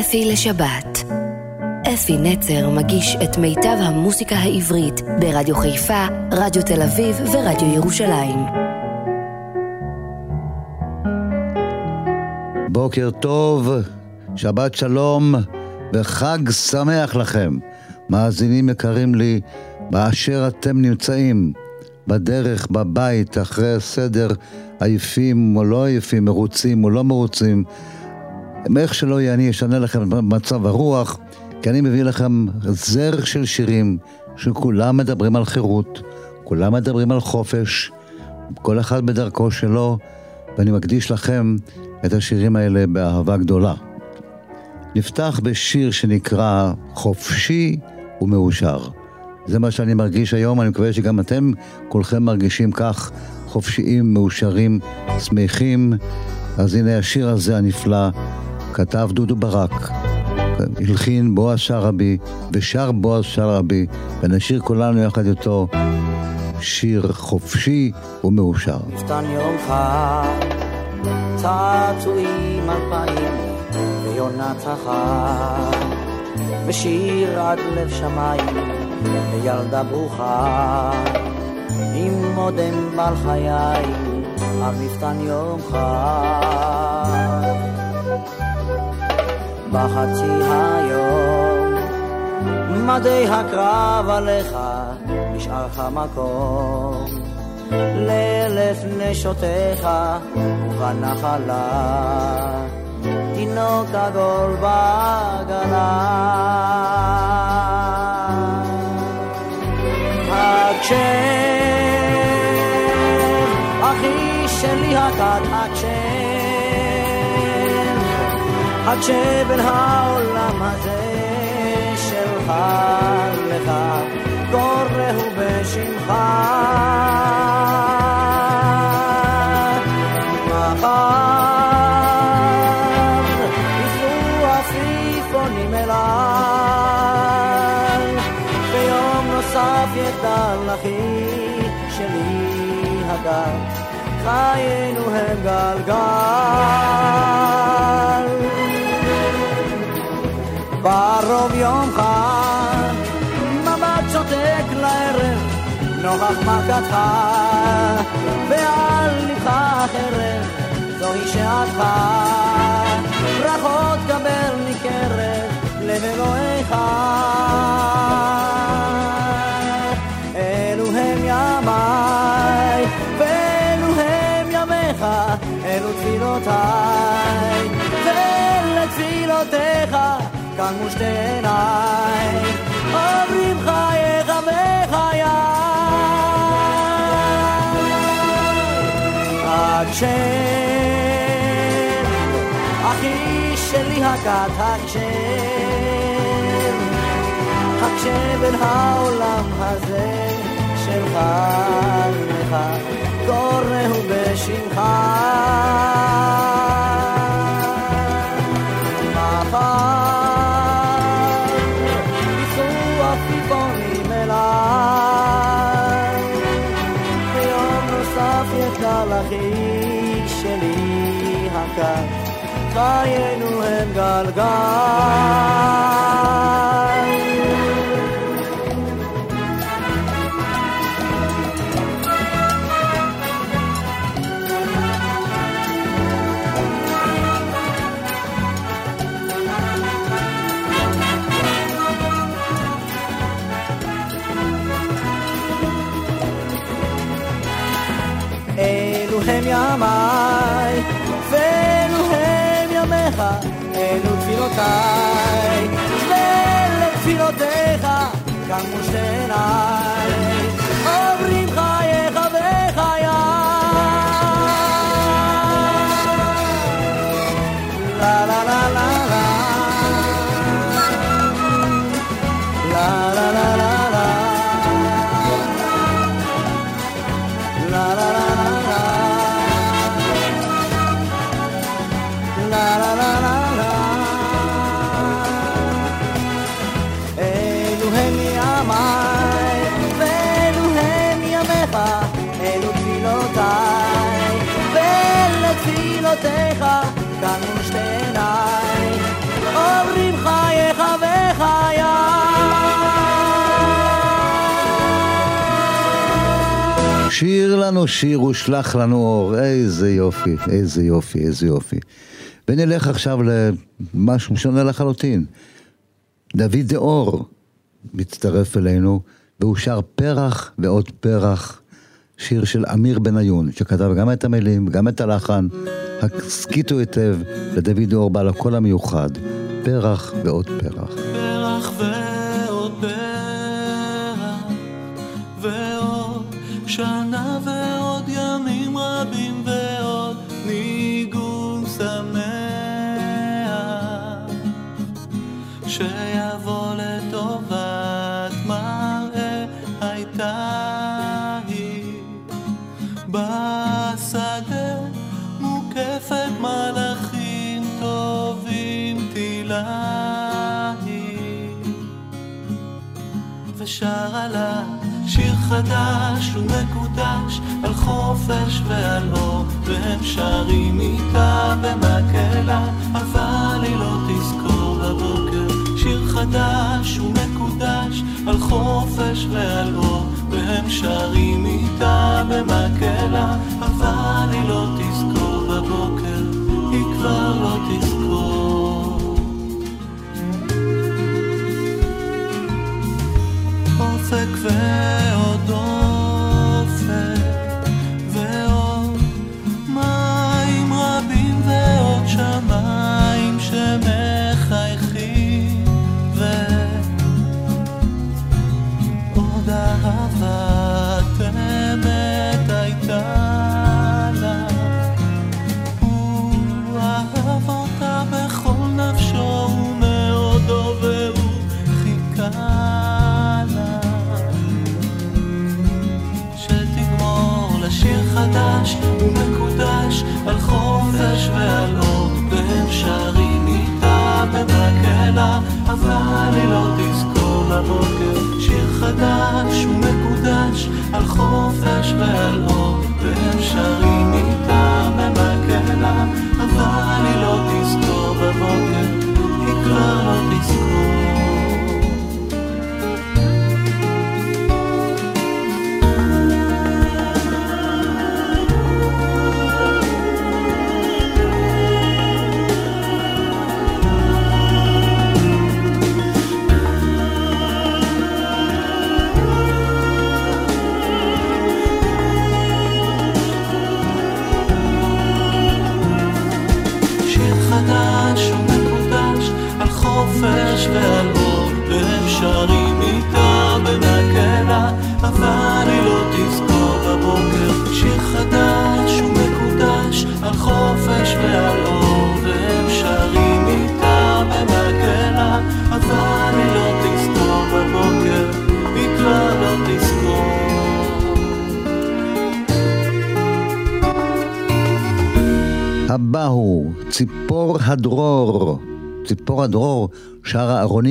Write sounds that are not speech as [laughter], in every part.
אפי לשבת. אפי נצר מגיש את מיטב המוסיקה העברית ברדיו חיפה, רדיו תל אביב ורדיו ירושלים. בוקר טוב, שבת שלום וחג שמח לכם. מאזינים יקרים לי, באשר אתם נמצאים, בדרך, בבית, אחרי הסדר, עייפים או לא עייפים, מרוצים או לא מרוצים. איך שלא יהיה, אני אשנה לכם במצב הרוח, כי אני מביא לכם זר של שירים שכולם מדברים על חירות, כולם מדברים על חופש, כל אחד בדרכו שלו, ואני מקדיש לכם את השירים האלה באהבה גדולה. נפתח בשיר שנקרא חופשי ומאושר. זה מה שאני מרגיש היום, אני מקווה שגם אתם כולכם מרגישים כך, חופשיים, מאושרים, שמחים. אז הנה השיר הזה הנפלא, כתב דודו ברק, הלחין בועז שרעבי, ושר בועז שרעבי, ונשיר כולנו יחד איתו שיר חופשי ומאושר. נפתן יום חג, צעצועים אלפיים, ויונת החג, ושיר עד לב שמיים, וילדה ברוכה, עם מודם בעל חיי, על מפתן חג. בחצי היום, מדי הקרב עליך, נשאר לך מקום. לאלף נשותיך ובנחלה, תינוק עגול בעגלה. הקשב, אחי שלי הקט, הקשב, הקשב אל העולם הזה שלך לך, קוראו בשמך. מחר יפלו עפיפונים אליי, ביום נוסף יגדל אחי שלי הגל, חיינו הם גלגל. בערוב יום חג, מבט שותק לערב, נוכח מכתך, ועל לבך חרב, זוהי שעתך. ברכות קבל מקרב לב אלוהיך. אלו הם ימיי, ואלו הם ימיך, אלו תפילותיי, ולתפילותיך קמו שתי עיניי, עוברים חייך וחיי. הקשב, אחי שלי הקט, הקשב, הקשב אל העולם הזה שלך לך, קוראו בשמך. חיינו הם גלגל. שפתותיי, ולתפילותיך גם מושתנה. לנו שיר ושלח לנו אור. איזה יופי, איזה יופי, איזה יופי. ונלך עכשיו למשהו שונה לחלוטין. דוד דאור מצטרף אלינו, והוא שר פרח ועוד פרח. שיר של אמיר בניון, שכתב גם את המילים, גם את הלחן. הסכיתו היטב לדוד דאור בעל הקול המיוחד. פרח ועוד פרח. ושרה לה שיר חדש ומקודש על חופש ועל אור והם שרים איתה במקהלה. אבל היא לא תזכור בבוקר שיר חדש ומקודש על חופש ועל אור והם שרים איתה במקהלה. אבל היא לא תזכור בבוקר היא כבר לא תזכור אופק ועוד אופק ועוד מים רבים ועוד שמיים שמחייכים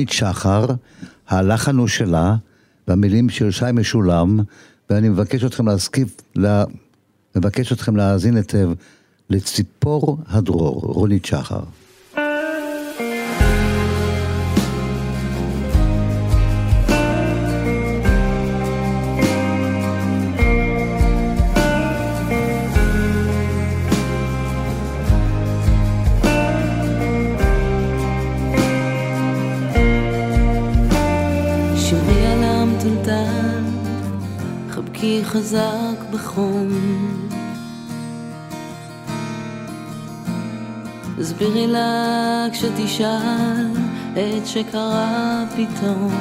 שרה אהרונית שחר, הלחן הוא שלה, והמילים של שי משולם, ואני מבקש אתכם להסכיף, לה... מבקש אתכם להאזין היטב לציפור הדרור, רונית שחר. חזק בחום. הסבירי לה כשתשאל את שקרה פתאום.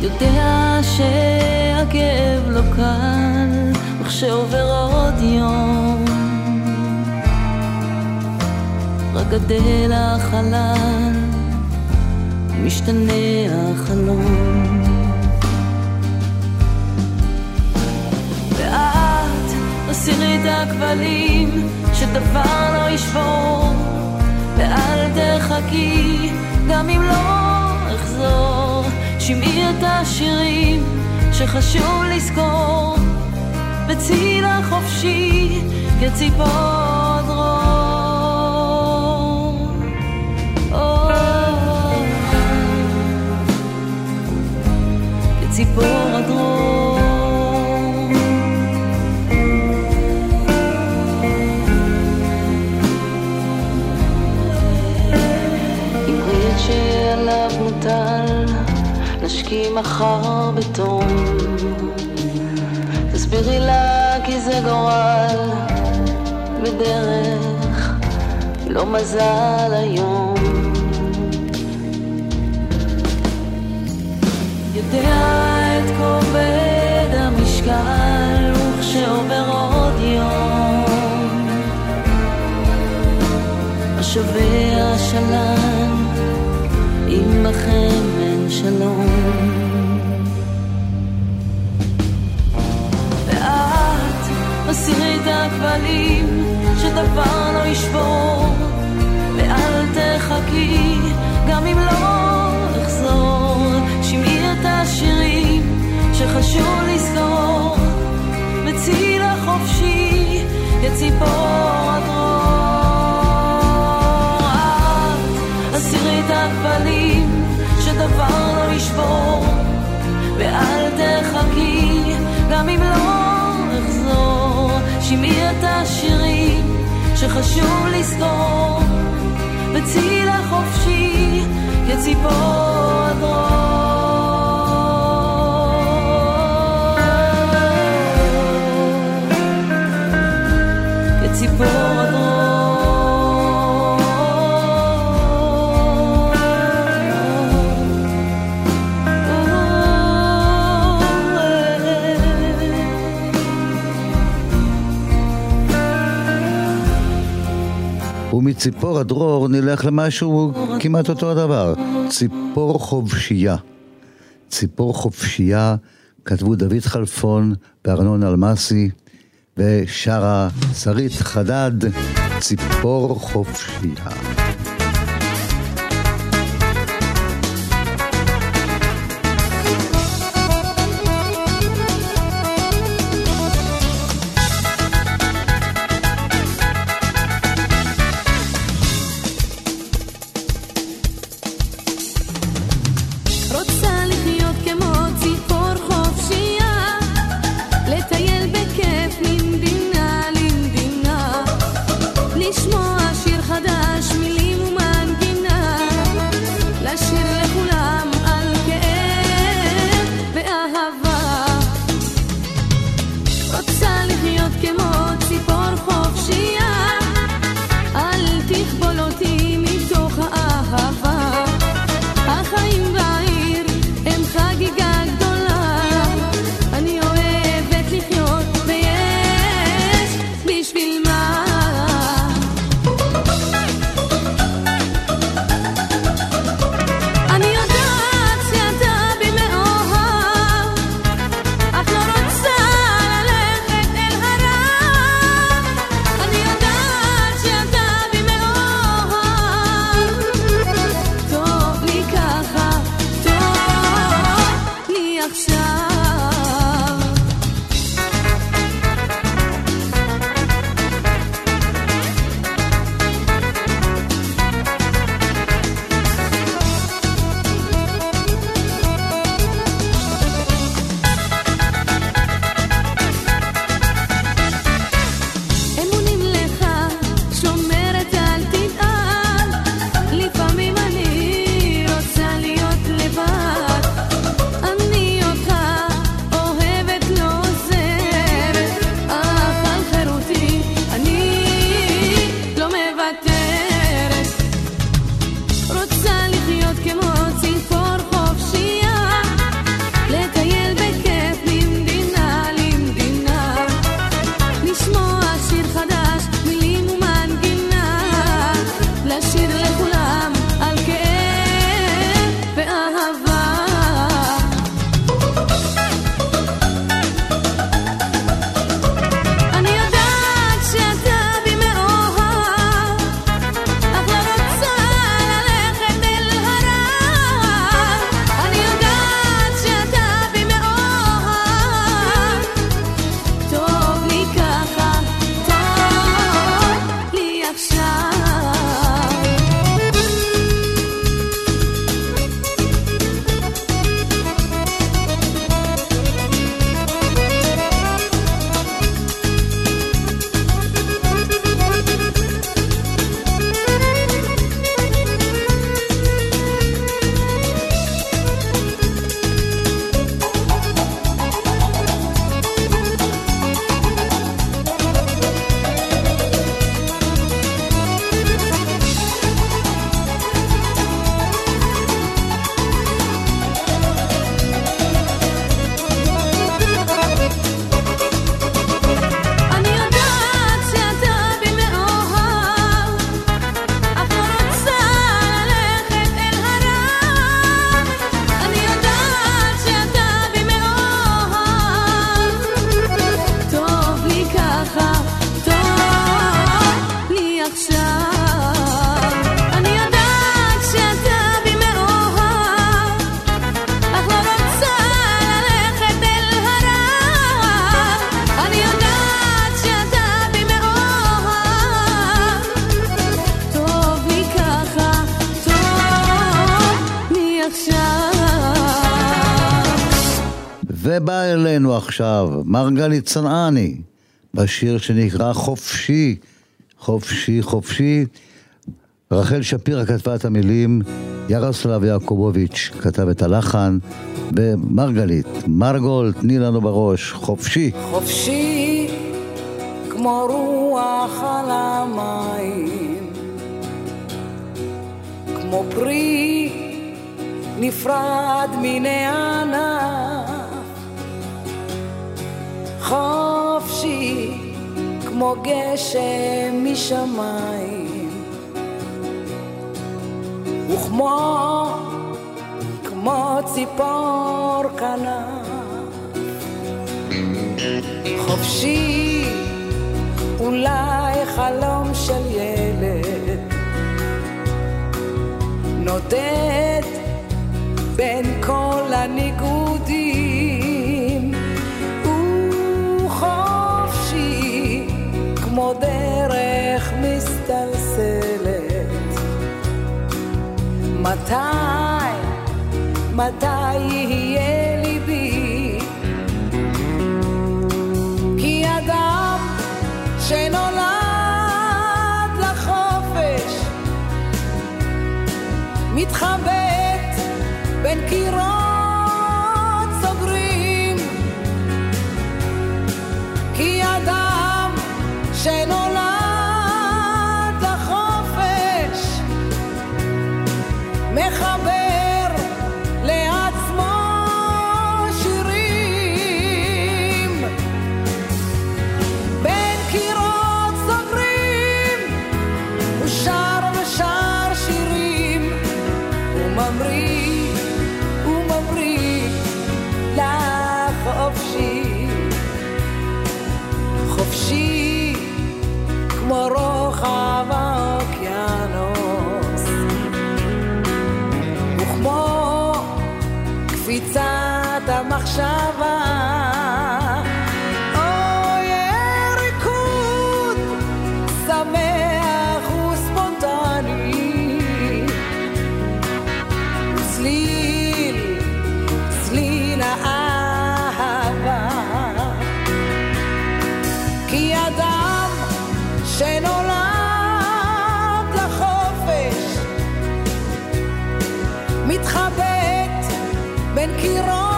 יודע שהכאב לא קל, וכשעובר עוד יום רק גדל החלל, משתנה החלום. תסירי את הכבלים, שדבר לא ישבור, ואל תחכי, גם אם לא אחזור, שמעי את השירים שחשוב לזכור, בצי חופשי כציפור דרור. כציפור תשקי מחר בתום. תסבירי לה כי זה גורל בדרך, לא מזל היום. יודע את כובד המשקל וכשעובר עוד יום מה שווה השלן אין שלום. ואת הסירי את הכבלים שדבר לא ישבור ואל תחכי גם אם לא אחזור. שמעי את השירים שחשוב לזכור. בציל החופשי את ציפור גם אם לא אחזור. שמעי את השירים שחשוב לזכור. בציל החופשי כציפור הדרור. כציפור ומציפור הדרור נלך למשהו כמעט אותו הדבר. ציפור חובשייה. ציפור חופשייה כתבו דוד חלפון וארנון אלמסי ושרה שרית חדד, ציפור חופשייה. ובא אלינו עכשיו מרגלית צנעני, בשיר שנקרא חופשי, חופשי, חופשי. רחל שפירא כתבה את המילים, ירוסלב יעקובוביץ' כתב את הלחן, ומרגלית, מרגול, תני לנו בראש, חופשי. חופשי כמו רוח על המים, כמו פרי נפרד מן הענף, חופשי כמו גשם משמיים, וכמו כמו ציפור כנף. חופשי, אולי חלום של ילד, נודד בין כל הניגודים, דרך מסתלסלת. מתי, מתי יהיה ליבי? כי אדם שנולד לחופש מתחבט בין קירות מתחבט בין קירות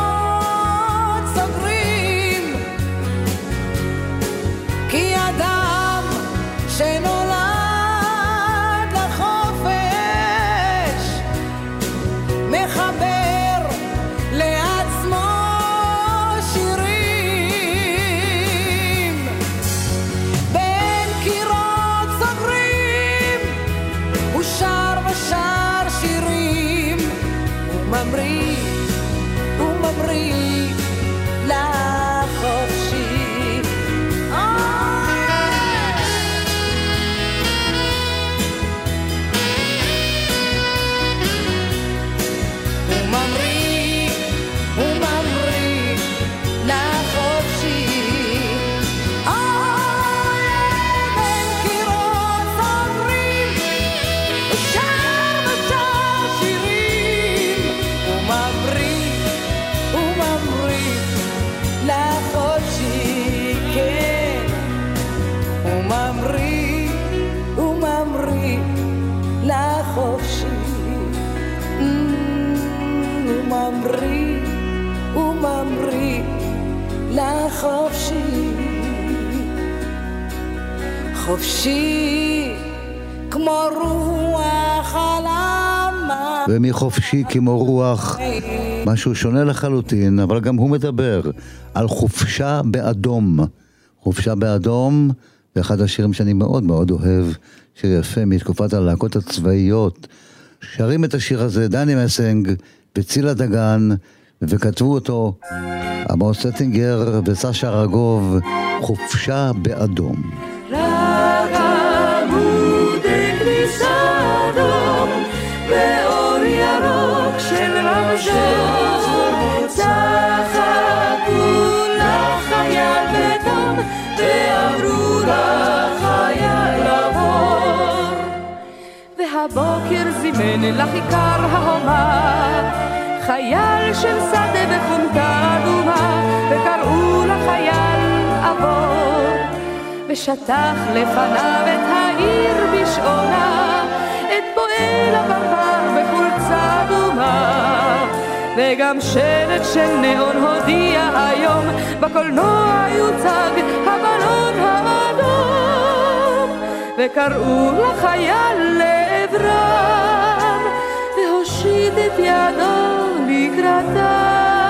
חופשי כמו רוח על המים. ומחופשי כמו רוח, משהו שונה לחלוטין, אבל גם הוא מדבר על חופשה באדום. חופשה באדום, זה אחד השירים שאני מאוד מאוד אוהב, שיר יפה מתקופת הלהקות הצבאיות. שרים את השיר הזה דני מסנג וצילה דגן, וכתבו אותו עמוס סטינגר וסשה ארגוב, חופשה באדום. והבוקר זימן לכיכר ההומה חייל של שדה בחומתה אדומה עבור, ושטח לפניו את העיר בשעונה, את פועל הבבר בחולצה אדומה. וגם שלט של נאון הודיע היום, בקולנוע יוצג הבלון האדום, וקראו לחייל לעברם, והושיט את ידו לקראתם.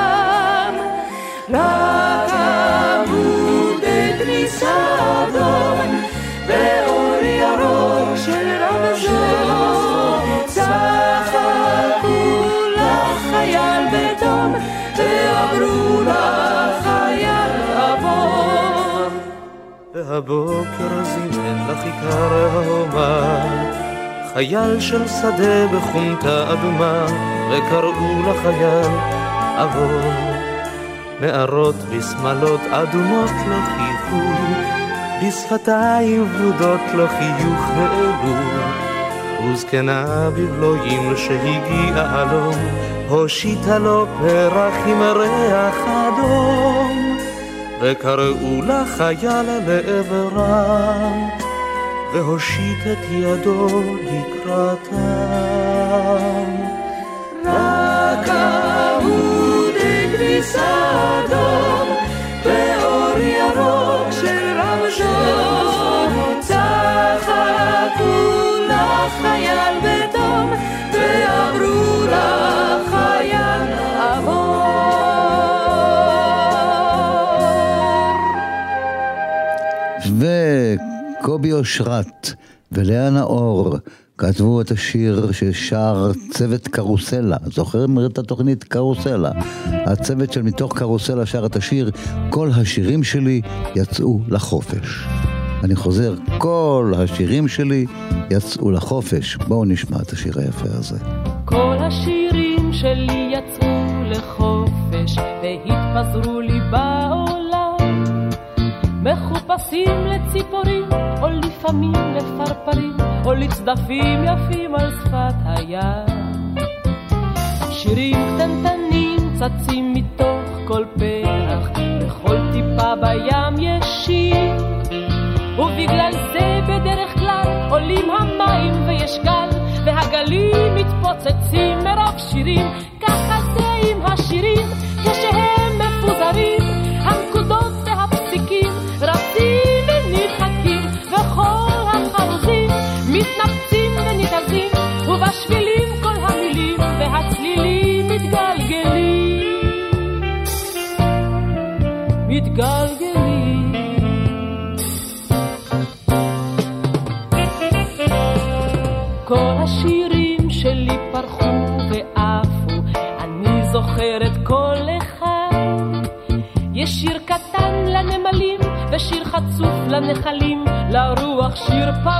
רק עמוד בכניסה אדום, באור ירוק של רמזור, צחקו לחייל בתום, ואמרו לחייל עבור. והבוקר זימן לכיכר ההומה חייל של שדה בחומתה אדומה וקראו לחייל עבור נערות בשמלות אדומות לו חייכו בשפתיים ורודות לו חיוך העלו וזקנה בבלויים שהגיעה הלום הושיטה לו פרח עם ריח אדום. וקראו לחייל לעברם, והושיט את ידו לקראתם. רק עמוד כביסה אדום, וקובי אושרת ולאה נאור כתבו את השיר ששר צוות קרוסלה. זוכרים את התוכנית קרוסלה? הצוות של מתוך קרוסלה שר את השיר כל השירים שלי יצאו לחופש. אני חוזר, כל השירים שלי יצאו לחופש. בואו נשמע את השיר היפה הזה. כל השירים שלי יצאו לחופש והתפזרו לי בעולם מחופשים לציפורים או לפעמים לפרפרים או לצדפים יפים על שפת הים. שירים קטנטנים צצים מתוך כל פרח בכל טיפה בים יש שיר. ובגלל זה בדרך כלל עולים המים ויש גל והגלים מתפוצצים מרוב שירים. ככה זה עם השירים כשהם מפוזרים מתנפצים וניתזים ובשבילים כל המילים והצלילים מתגלגלים מתגלגלים כל השירים שלי פרחו ועפו, אני זוכרת כל אחד. יש שיר קטן לנמלים ושיר חצוף לנחלים, לרוח שיר פרוע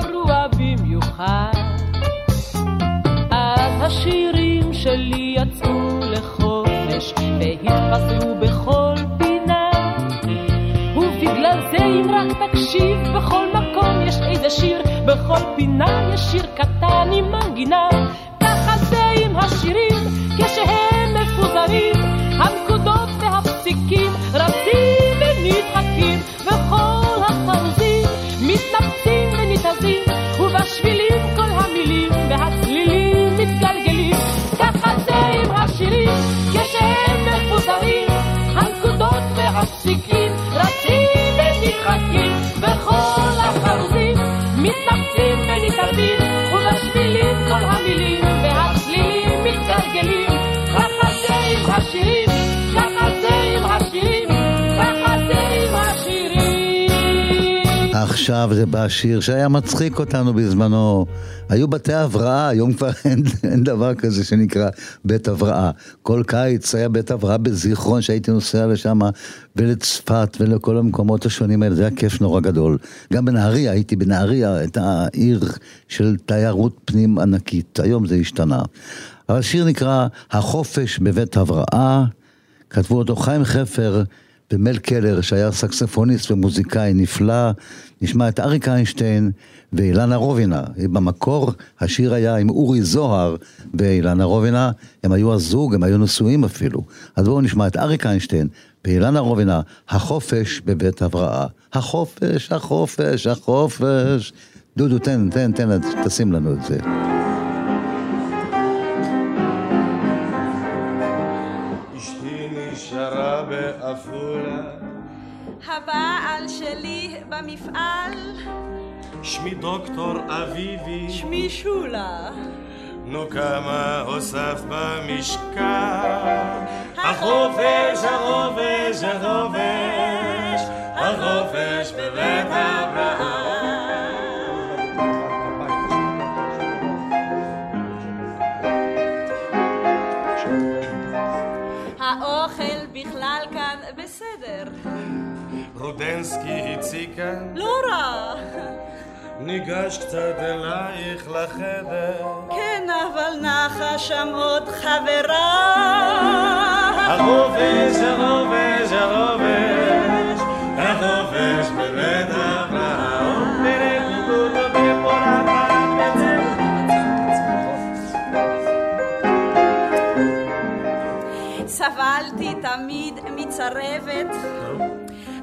זה בא שיר שהיה מצחיק אותנו בזמנו. היו בתי הבראה, היום כבר [laughs] אין, אין דבר כזה שנקרא בית הבראה. כל קיץ היה בית הבראה בזיכרון שהייתי נוסע לשם ולצפת ולכל המקומות השונים האלה, זה היה כיף נורא גדול. גם בנהריה, הייתי בנהריה, הייתה עיר של תיירות פנים ענקית, היום זה השתנה. אבל השיר נקרא החופש בבית הבראה, כתבו אותו חיים חפר ומל קלר, שהיה סקספוניסט ומוזיקאי נפלא, נשמע את אריק איינשטיין ואילנה רובינה. במקור השיר היה עם אורי זוהר ואילנה רובינה, הם היו הזוג, הם היו נשואים אפילו. אז בואו נשמע את אריק איינשטיין ואילנה רובינה, החופש בבית הבראה. החופש, החופש, החופש. דודו, תן, תן, תן, תשים לנו את זה. במפעל, שמי דוקטור אביבי, שמי שולה. נו כמה הוסף במשקל. החופש, החופש, החופש, החופש בבית אברהם. רודנסקי כאן, לא רע. ניגש קצת אלייך לחדר. כן, אבל נחה שם עוד חברה. החופש, החופש, החופש, החופש בבית אברהם. סבלתי תמיד מצרבת.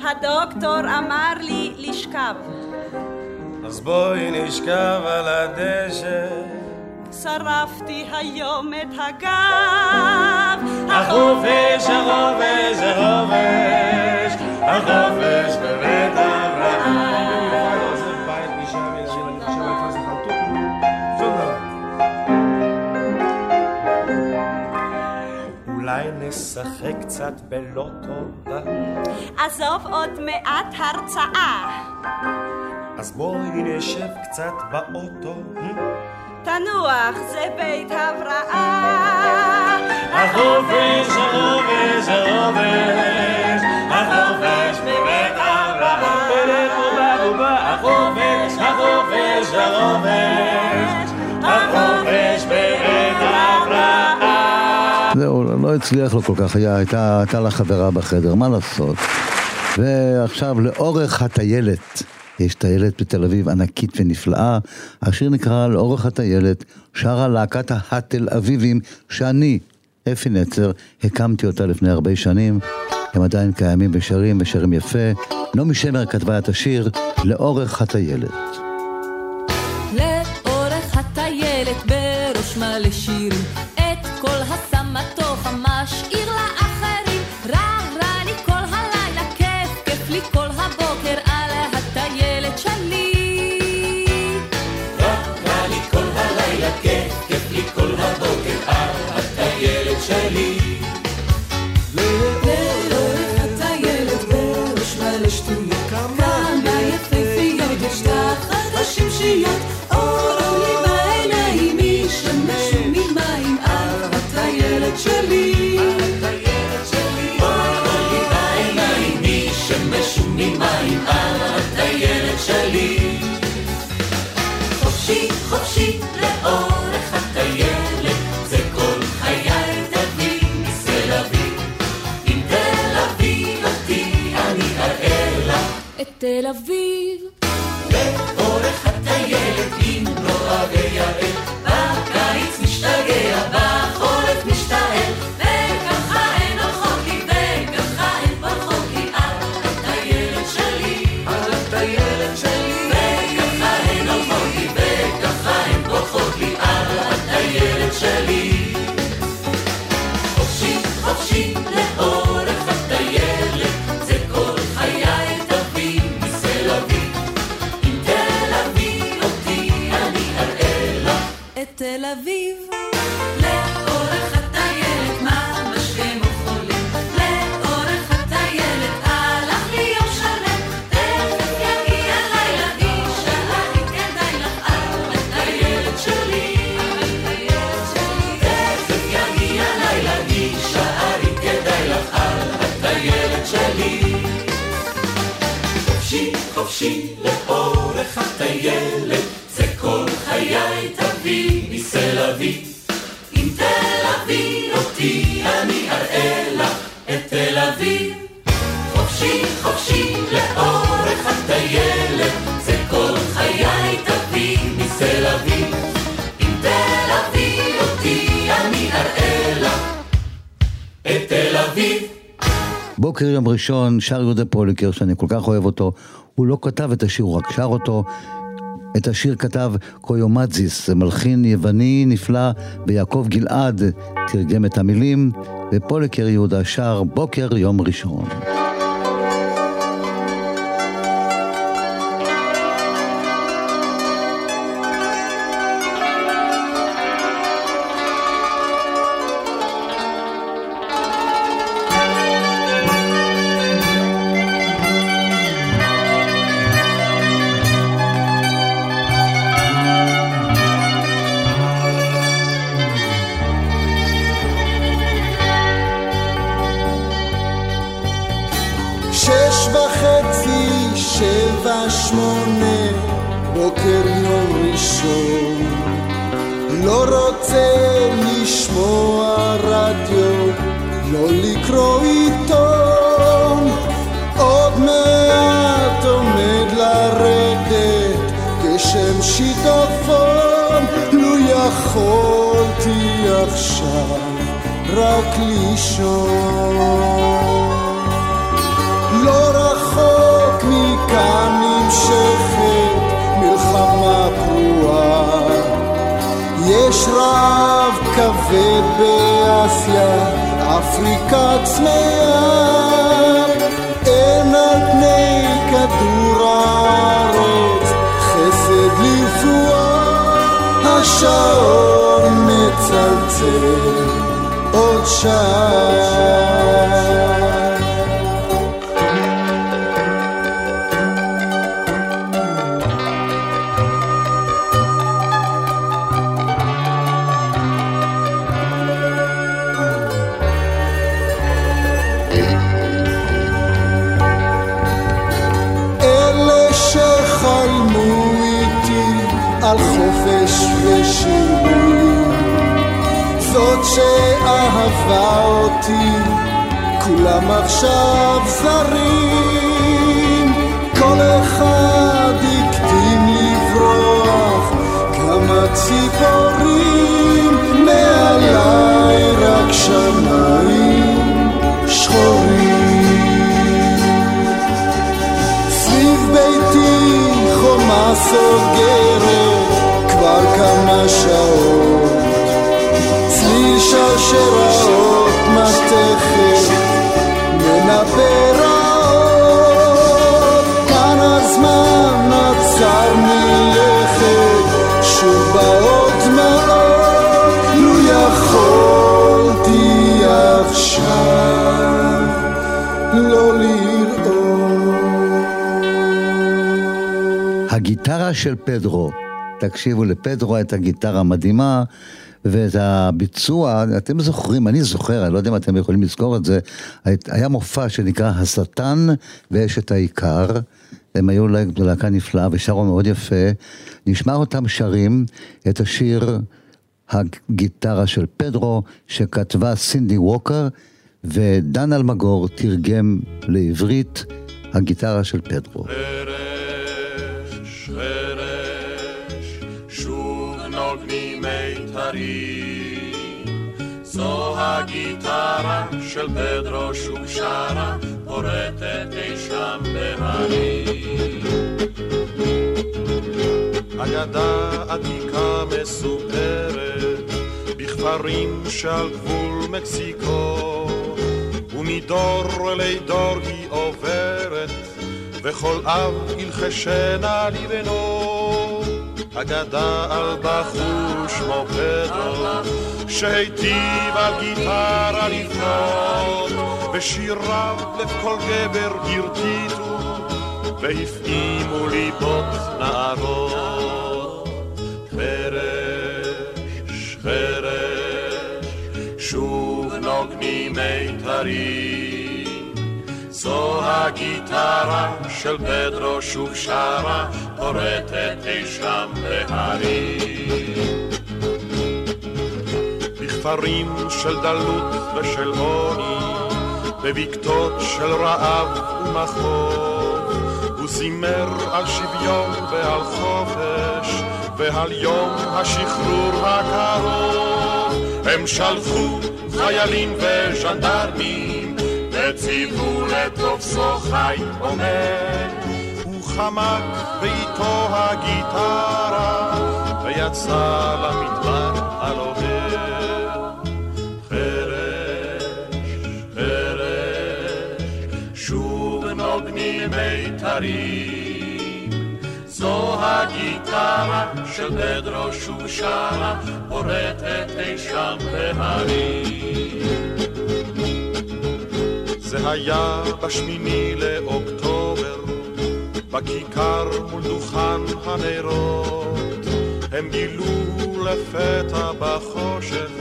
הדוקטור אמר לי לשכב. אז בואי נשכב על הדשא. שרפתי היום את הגב. החופש, החופש, החופש, החופש בבית אברהם. נשחק קצת בלוטו, עזוב עוד מעט הרצאה. אז בואי נשב קצת באוטו. תנוח, זה בית הבראה. החופש, החופש, החופש, החופש אברהם. החופש, החופש, החופש, החופש הצליח לו כל כך, היה, הייתה, הייתה לה חברה בחדר, מה לעשות? ועכשיו, לאורך הטיילת, יש טיילת בתל אביב ענקית ונפלאה, השיר נקרא לאורך הטיילת, שרה להקת התל אביבים, שאני, אפי נצר, הקמתי אותה לפני הרבה שנים, הם עדיין קיימים ושרים ושרים יפה. נעמי שמר כתבה את השיר לאורך הטיילת. לאורך הטיילת בראש מלא שירים, את בוקר יום ראשון, שר יהודה פוליקר, שאני כל כך אוהב אותו, הוא לא כתב את השיר, הוא רק שר אותו. את השיר כתב קויומטזיס, זה מלחין יווני נפלא, ויעקב גלעד תרגם את המילים, ופוליקר יהודה שר בוקר יום ראשון. אפריקה צמאה. אין על פני כדור הארץ חסד לרפואה. השעון מצלצל עוד שעה. שאהבה אותי כולם עכשיו זרים. כל אחד הקדים לברוח כמה ציפורים מעליי רק שמיים שחורים. סביב ביתי חומה סוגרת כבר כמה שעות שרשראות מתכת מנבא רעות כאן הזמן עצר מלכת שוב באות דמעות לו יכולתי עכשיו לא לראות. הגיטרה של פדרו, תקשיבו לפדרו את הגיטרה המדהימה ואת הביצוע, אתם זוכרים, אני זוכר, אני לא יודע אם אתם יכולים לזכור את זה, היה מופע שנקרא השטן ואשת העיקר, הם היו להקה נפלאה ושרו מאוד יפה, נשמע אותם שרים את השיר הגיטרה של פדרו, שכתבה סינדי ווקר, ודן אלמגור תרגם לעברית הגיטרה של פדרו. חרש, מיתרים. זו הגיטרה של פדרו שוב שרה, פורטת אי שם בהרים. אגדה עתיקה מסופרת בכפרים שעל גבול מקסיקו ומדור לדור היא עוברת וכל אב ילחשנה לבנו אגדה על בחור שמו פדרו שהיטיב על גיטרה לפנות ושיריו לב כל גבר הרטיטו והפעימו ליבות נערות. חרש, חרש, שוב נוגנים מיתרים. זו הגיטרה של פדרו שוב שרה, פורטת אי שם בהרים. בכפרים של דלות ושל עוני, בבקתות של רעב ומחור, הוא זימר על שוויון ועל חופש, ועל יום השחרור הקרוב. הם שלחו חיילים וז'נדרמים, וציוו לתופסו חי עומד, הוא חמק ואיתו הגיטרה, ויצא למדבר על אוהב. חרש, חרש, שוב נוגנים מיתרים. זו הגיטרה של פדרו שוב שרה, פורטת אי שם בהרים. זה היה בשמיני לאוקטובר, בכיכר מול דוכן הנרות. הם גילו לפתע בחושך,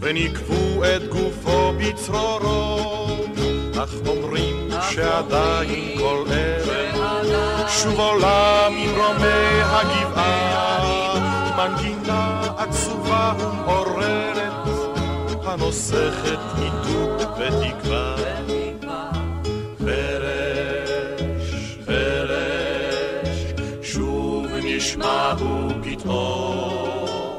וניקבו את גופו בצרורות. אך אומרים שעדיין כל ערב שוב עולה ממרומי הגבעה מנגינה עצובה ומעוררת הנוסכת עיתוק ותקווה הוא פתאום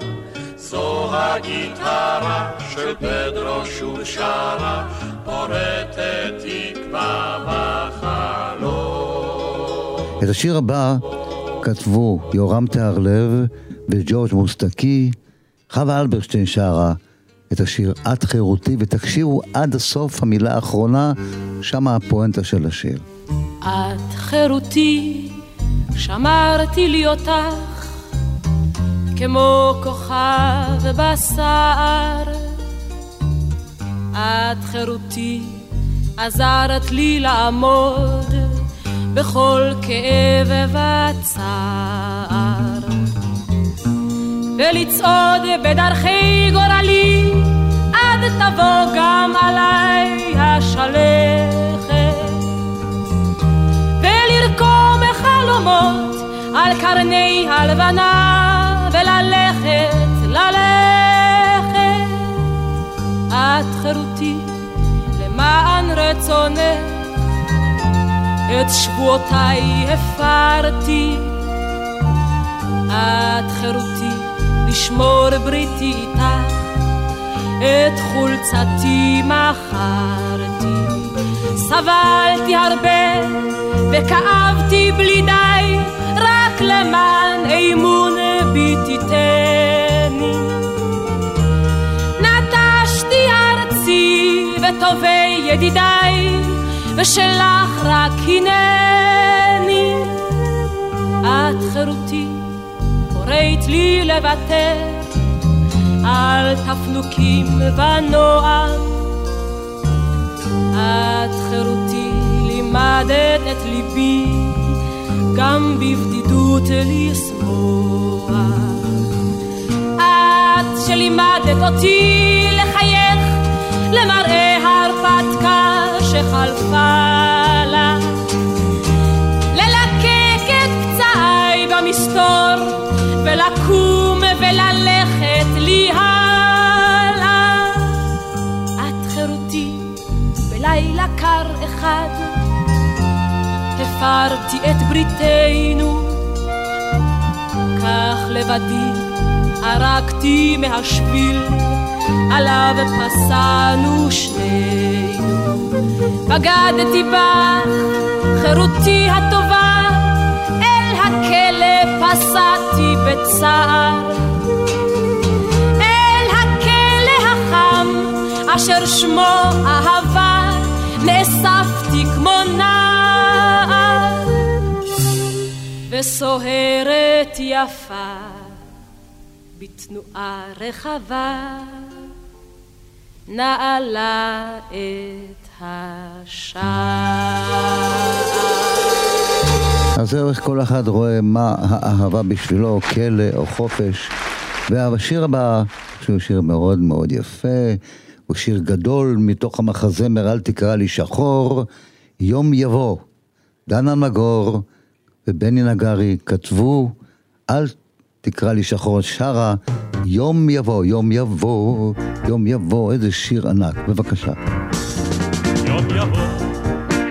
זו הגיטרה של פדרו שוב שרה פורטת תקווה בחלום. את השיר הבא כתבו יורם תיארלב וג'ורג' מוסטקי, חווה אלברשטיין שרה את השיר "את חירותי", ותקשיבו עד הסוף, המילה האחרונה, שמה הפואנטה של השיר. את חירותי, שמרתי לי אותך, כמו כוכב בשר. את חירותי, עזרת לי לעמוד בכל כאב וצער. ולצעוד בדרכי גורלי, עד תבוא גם עליי השלכת. חלומות על קרני הלבנה, וללכת, ללכת. את חירותי, למען רצונך, את שבועותיי הפרתי. את חירותי, לשמור בריתי איתך, את חולצתי מכרתי. סבלתי הרבה וכאבתי בלי די, רק למען אמון בי תיתני. נטשתי ארצי וטובי ידידיי, ושלך רק הנני. את חירותי, קוראת לי לוותר על תפנוקים ונועם. את חירותי, לימדת את ליבי גם בבדידות לשמוח. את שלימדת אותי לחייך למראה הרפתקה שחלפה לה. ללקק את פצעיי במסתור ולקום וללכת לי הלאה. את חירותי בלילה קר אחד הפרתי את בריתנו כך לבדי ערקתי מהשביל עליו פסענו שנינו. בגדתי בך חירותי הטובה אל הכלא פסעתי בצער. אל הכלא החם אשר שמו אהבה נאספתי כמו נער וסוהרת יפה בתנועה רחבה נעלה את השער. אז זהו איך כל אחד רואה מה האהבה בשבילו, כלא או חופש. והשיר הבא, שהוא שיר מאוד מאוד יפה, הוא שיר גדול מתוך המחזמר "אל תקרא לי שחור", יום יבוא. דנה נגור ובני נגרי כתבו "אל תקרא לי שחור", שרה "יום יבוא, יום יבוא, יום יבוא", איזה שיר ענק. בבקשה. יום יבוא,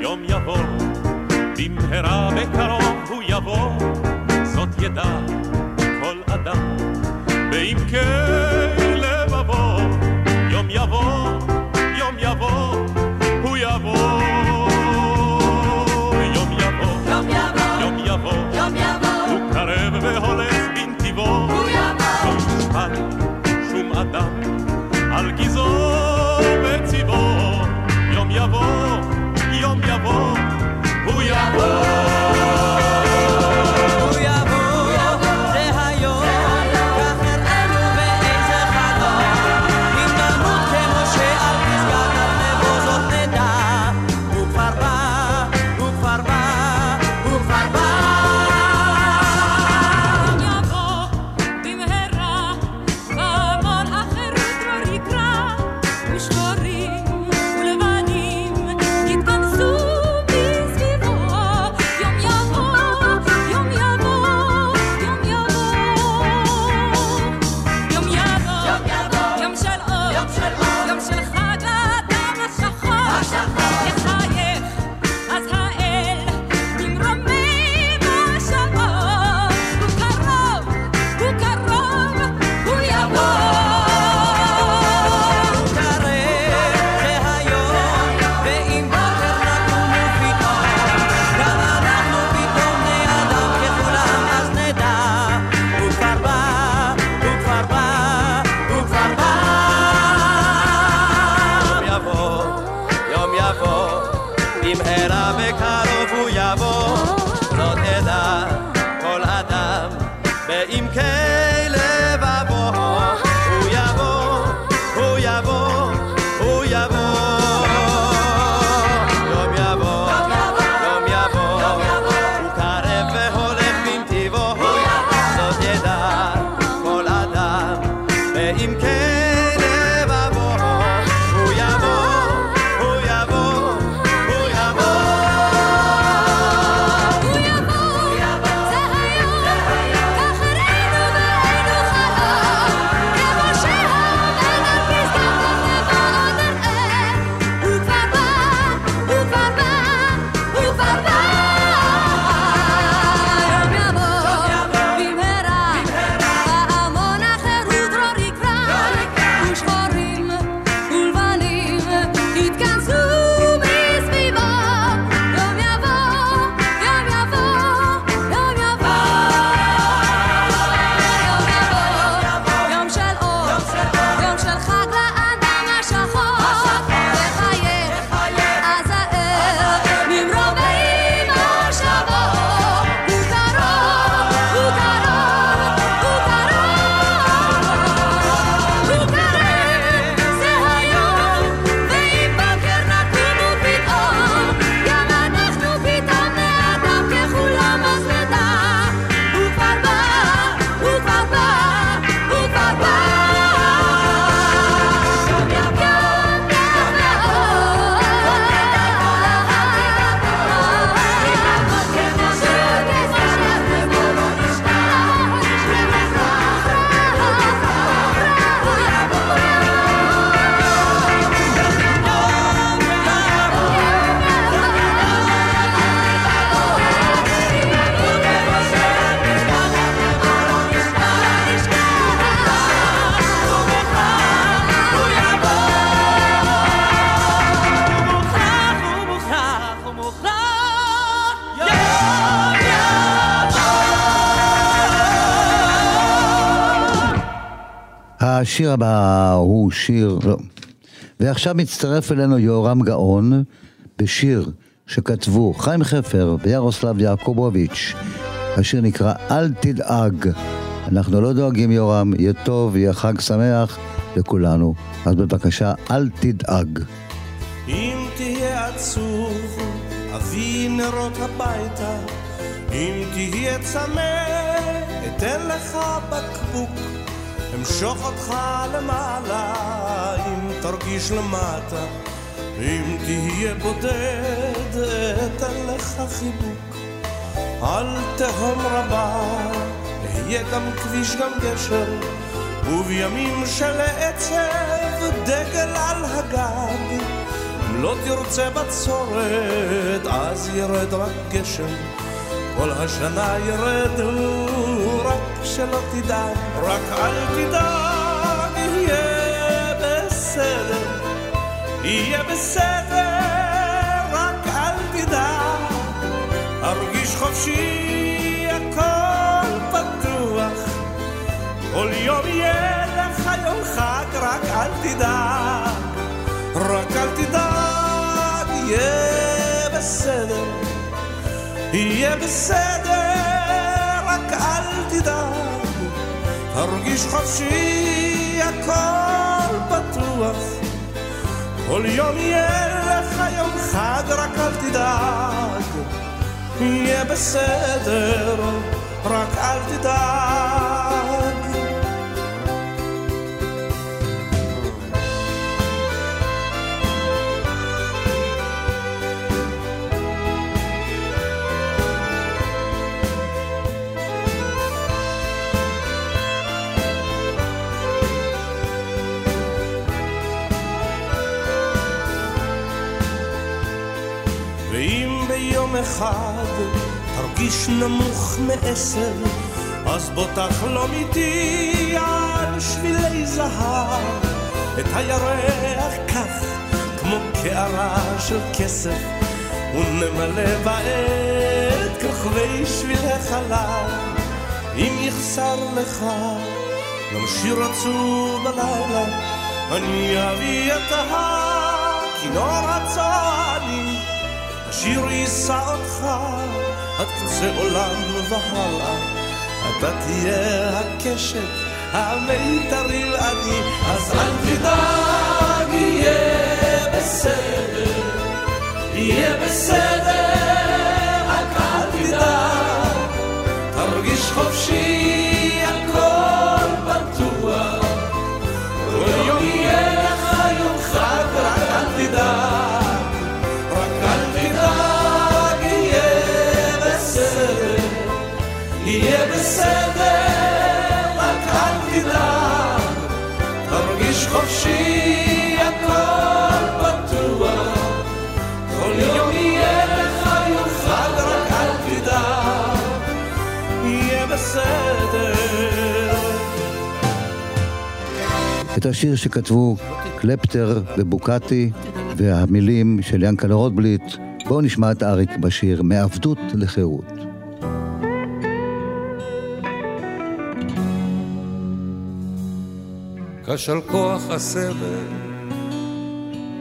יום יבוא, במהרה בקרוב הוא יבוא, זאת ידע כל אדם, בעמקי לבבו, השיר הבא הוא שיר, לא. ועכשיו מצטרף אלינו יהורם גאון בשיר שכתבו חיים חפר וירוסלב יעקובוביץ'. השיר נקרא אל תדאג. אנחנו לא דואגים יורם, יהיה טוב, יהיה חג שמח לכולנו. אז בבקשה, אל תדאג. אם תהיה עצוב, אביא נרות הביתה. אם תהיה צמא, אתן לך בקבוק. אמשוך אותך למעלה, אם תרגיש למטה. אם תהיה בודד, אתן לך חיבוק. על תהום רבה, אהיה גם כביש גם גשר, ובימים של עצב דגל על הגג. אם לא תרצה בצורת, אז ירד רק גשם. כל השנה ירדו, שלא תדאג, רק אל תדאג, יהיה בסדר, יהיה בסדר, רק אל תדאג, הרגיש חופשי, הכל פתוח, כל יום יהיה לך יום חג, רק אל תדאג, רק אל תדאג, יהיה בסדר. יהיה בסדר, תדאג, תרגיש חופשי, הכל פתוח. כל יום יהיה לך יום חג, רק אל תדאג, יהיה בסדר, רק אל תדאג. ביום אחד תרגיש נמוך מעשר, אז בוא תחלום איתי על שבילי זהב, את הירח כך כמו קערה של כסף, ונמלא בעת כוכבי שבילי חלב. אם יחסר לך גם שיר עצוב בלילה, אני אביא את הכינור הצועני. השיר יישא אותך עד קצה עולם והלאה. אתה תהיה הקשת המיתרי ואני, אז אל תדאג, יהיה בסדר, יהיה בסדר, רק אל תדאג, תרגיש חופשי, את השיר שכתבו קלפטר ובוקטי והמילים של ינקלה רוטבליט, בואו נשמע את אריק בשיר מעבדות לחירות. כשל כוח הסבל,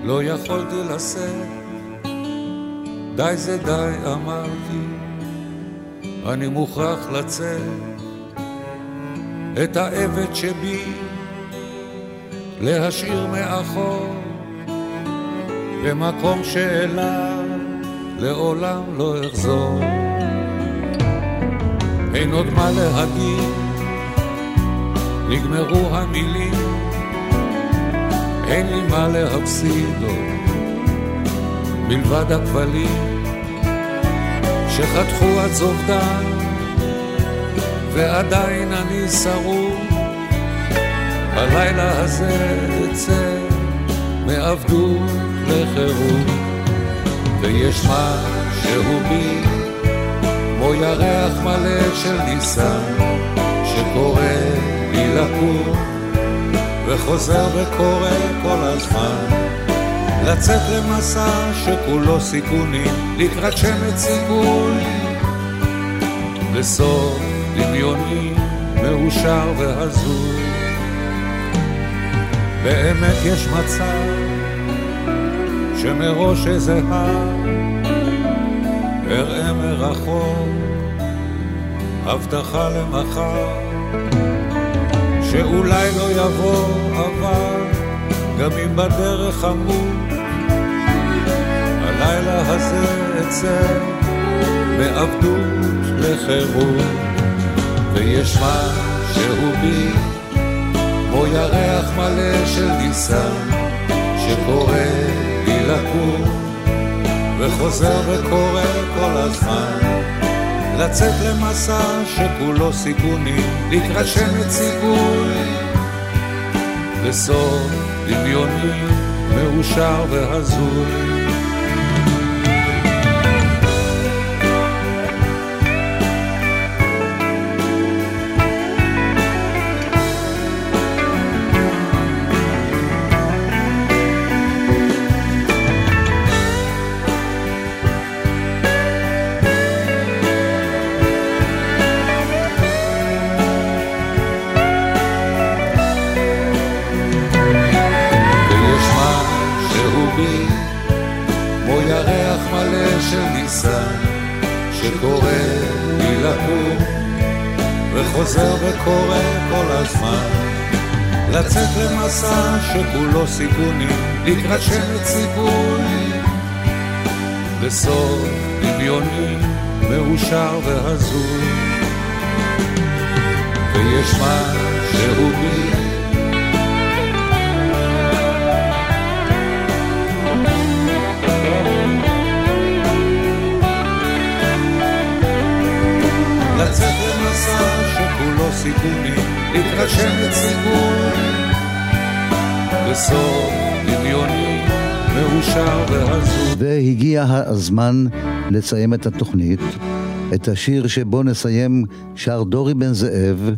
לא יכולתי לשאת, די זה די אמרתי, אני מוכרח לצאת, את העבד שבי להשאיר מאחור, במקום שאליו לעולם לא אחזור. אין עוד מה להגיד נגמרו המילים, אין לי מה להפסיד עוד, מלבד הכבלים שחתכו עד זובדן, ועדיין אני שרוד. בלילה הזה אצא מעבדות לחירות, ויש משהו בי כמו ירח מלא של ניסן שקורא לי לקום וחוזר וקורא כל הזמן. לצאת למסע שכולו סיכונים לקראת שמץ סיכוי. לסוף דמיוני מאושר והזוי באמת יש מצב שמראש איזה הר אראה מרחוק הבטחה למחר שאולי לא יבוא אבל גם אם בדרך אמות הלילה הזה אצא מעבדות לחירות ויש משהו בי כמו ירח מלא של ניסן שקורא לי לקום וחוזר וקורא כל הזמן לצאת למסע שכולו סיכונים לקראת שמץ סיכוי. לסוף דמיוני מאושר והזוי וקורא כל הזמן. לצאת למסע שכולו סיכונים לקראת שמץ סיכוי בסוף דמיוני מאושר והזוי. ויש משהו בי והגיע הזמן לסיים את התוכנית. את השיר שבו נסיים שר דורי בן זאב,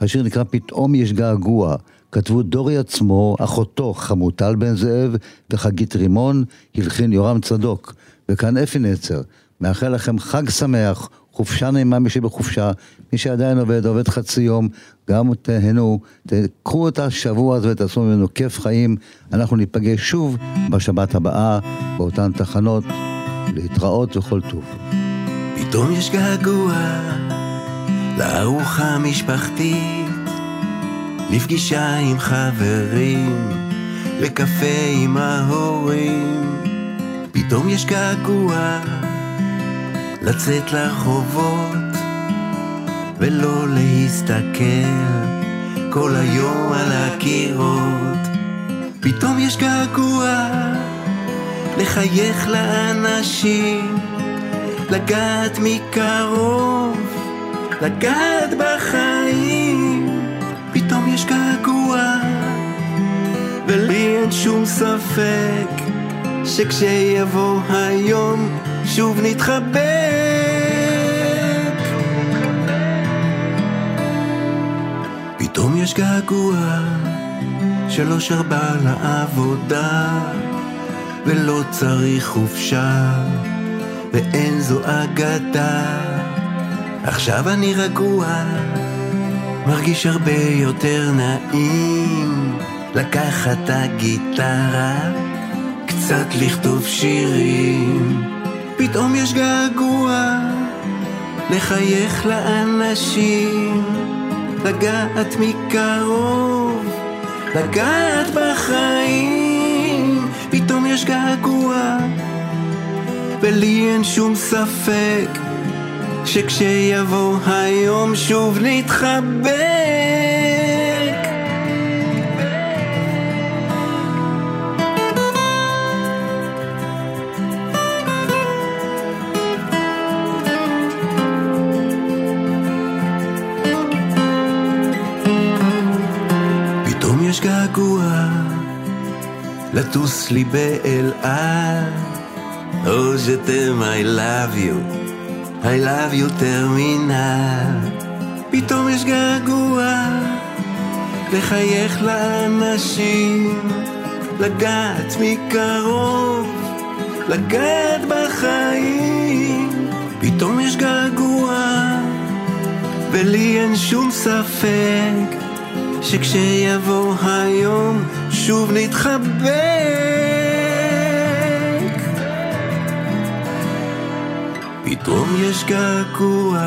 השיר נקרא פתאום יש געגוע. כתבו דורי עצמו, אחותו חמוטל בן זאב וחגית רימון, הלחין יורם צדוק. וכאן אפי נצר, מאחל לכם חג שמח, חופשה נעימה מי שבחופשה, מי שעדיין עובד, עובד חצי יום, גם תהנו, תקחו את השבוע הזה ותעשו ממנו כיף חיים. אנחנו ניפגש שוב בשבת הבאה, באותן תחנות, להתראות וכל טוב. פתאום יש געגוע לארוחה משפחתית, לפגישה עם חברים, לקפה עם ההורים. פתאום יש געגוע לצאת לרחובות ולא להסתכל כל היום על הקירות. פתאום יש געגוע לחייך לאנשים, לגעת מקרוב, לגעת בחיים. פתאום יש געגוע, ולי אין שום ספק שכשיבוא היום שוב נתחבק. פתאום יש געגוע שלא שרבה לעבודה ולא צריך חופשה ואין זו אגדה. עכשיו אני רגוע, מרגיש הרבה יותר נעים לקחת את הגיטרה, קצת לכתוב שירים. פתאום יש געגוע לחייך לאנשים, לגעת מקרוב, לגעת בחיים. פתאום יש געגוע, ולי אין שום ספק שכשיבוא היום שוב נתחבק. לטוס לי באל על. Oh, je t'aime, I love you, I love you טרמינל. פתאום יש געגוע לחייך לאנשים, לגעת מקרוב, לגעת בחיים. פתאום יש געגוע, ולי אין שום ספק שכשיבוא היום שוב נתחבק. פתאום יש געגוע